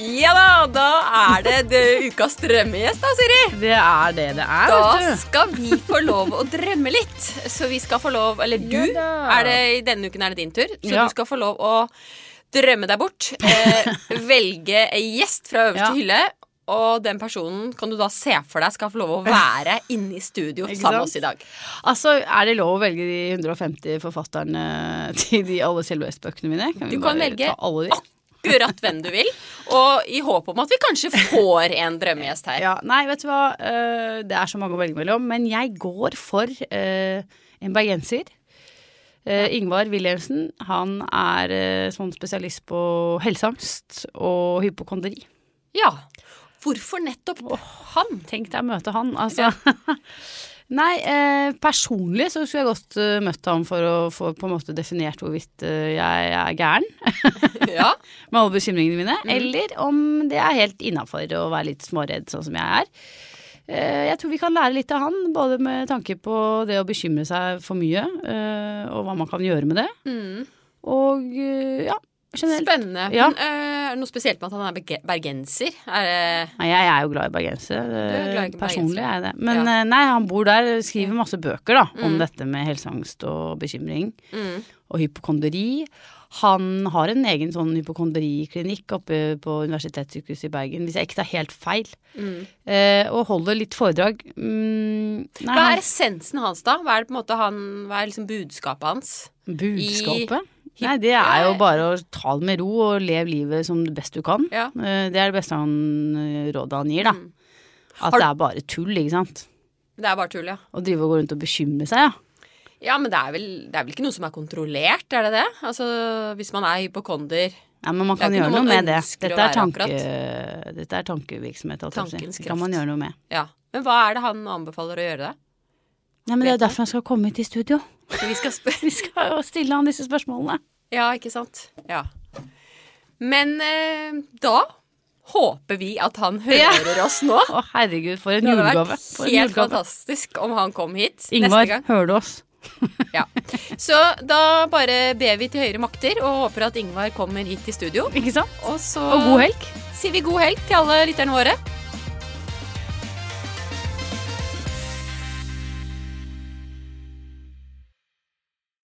Ja da, da er det, det ukas drømmegjest, da, Siri. Det er det det er, Da vet du. skal vi få lov å drømme litt. Så vi skal få lov Eller du, Ja er det, i denne uken er det din tur. Så Ja. du skal få lov å drømme deg bort. Eh, velge en gjest fra øverste Ja. hylle. Og den personen kan du da se for deg skal få lov å være inne i studio sammen med oss i dag. Altså, Er det lov å velge de 150 forfatterne til de alle Kjell West-bøkene mine? Kan vi Du kan velge ta alle de? Akkurat hvem du vil. Og i håp om at vi kanskje får en drømmegjest her. Ja, nei, vet du hva. Eh, det er så mange å velge mellom. Men jeg går for eh, en bergenser. Eh, Ingvar Wilhelmsen. Han er sånn spesialist på helseangst og hypokondri. Ja. Hvorfor nettopp han? Tenk deg å møte han, altså. Nei, eh, personlig så skulle jeg godt uh, møtt ham for å få på en måte definert hvorvidt uh, jeg er gæren Ja. med alle bekymringene mine, eller om det er helt innafor å være litt småredd sånn som jeg er. Eh, jeg tror vi kan lære litt av han, både med tanke på det å bekymre seg for mye, eh, og hva man kan gjøre med det. Mm. Og ja, generelt. Spennende. Ja. Men, øh, er det noe spesielt med at han er bergenser? Er det Nei, jeg er jo glad i bergensere. Personlig bergenser. er jeg det. Men Ja. eh, nei, han bor der, skriver masse bøker da, om Mm. dette med helseangst og bekymring. mm. Og hypokonderi. Han har en egen sånn hypokonderiklinikk oppe på Universitetssykehuset i Bergen, hvis jeg ikke tar helt feil. Mm. Eh, og holder litt foredrag. Mm, Hva er essensen hans, da? Hva er det måte han Hva er liksom budskapet hans? budskapet? i- Nei, det er jo bare å ta det med ro og leve livet som det best du kan. Ja. Eh, det er det beste han, eh, rådet han gir, da. Mm. At Har- det er bare tull, ikke sant. Det er bare tull, ja. Å drive og gå rundt og bekymre seg, ja. Ja, men det er, vel, det er vel ikke noe som er kontrollert, er det det? Altså, hvis man er hypokonder Ja, men man kan gjøre noe noe med det. Dette er, tanke, dette er tankevirksomhet. holdt jeg på å si. Tankens Det kan man gjøre noe med. Ja. Men hva er det han anbefaler å gjøre det? Nei, men Det er derfor han skal komme hit i studio. Vi skal Vi skal stille han disse spørsmålene. Ja, ikke sant? Ja. Men eh, da håper vi at han hører oss nå. Å, herregud, for en julegave. Det hadde vært helt fantastisk om han kom hit Ingvar, neste gang. hører du oss? Ja. Så da bare ber vi til høyere makter og håper at Ingvar kommer hit til studio. Ikke sant? Og så Og god helg. sier vi god helg til alle lytterne våre.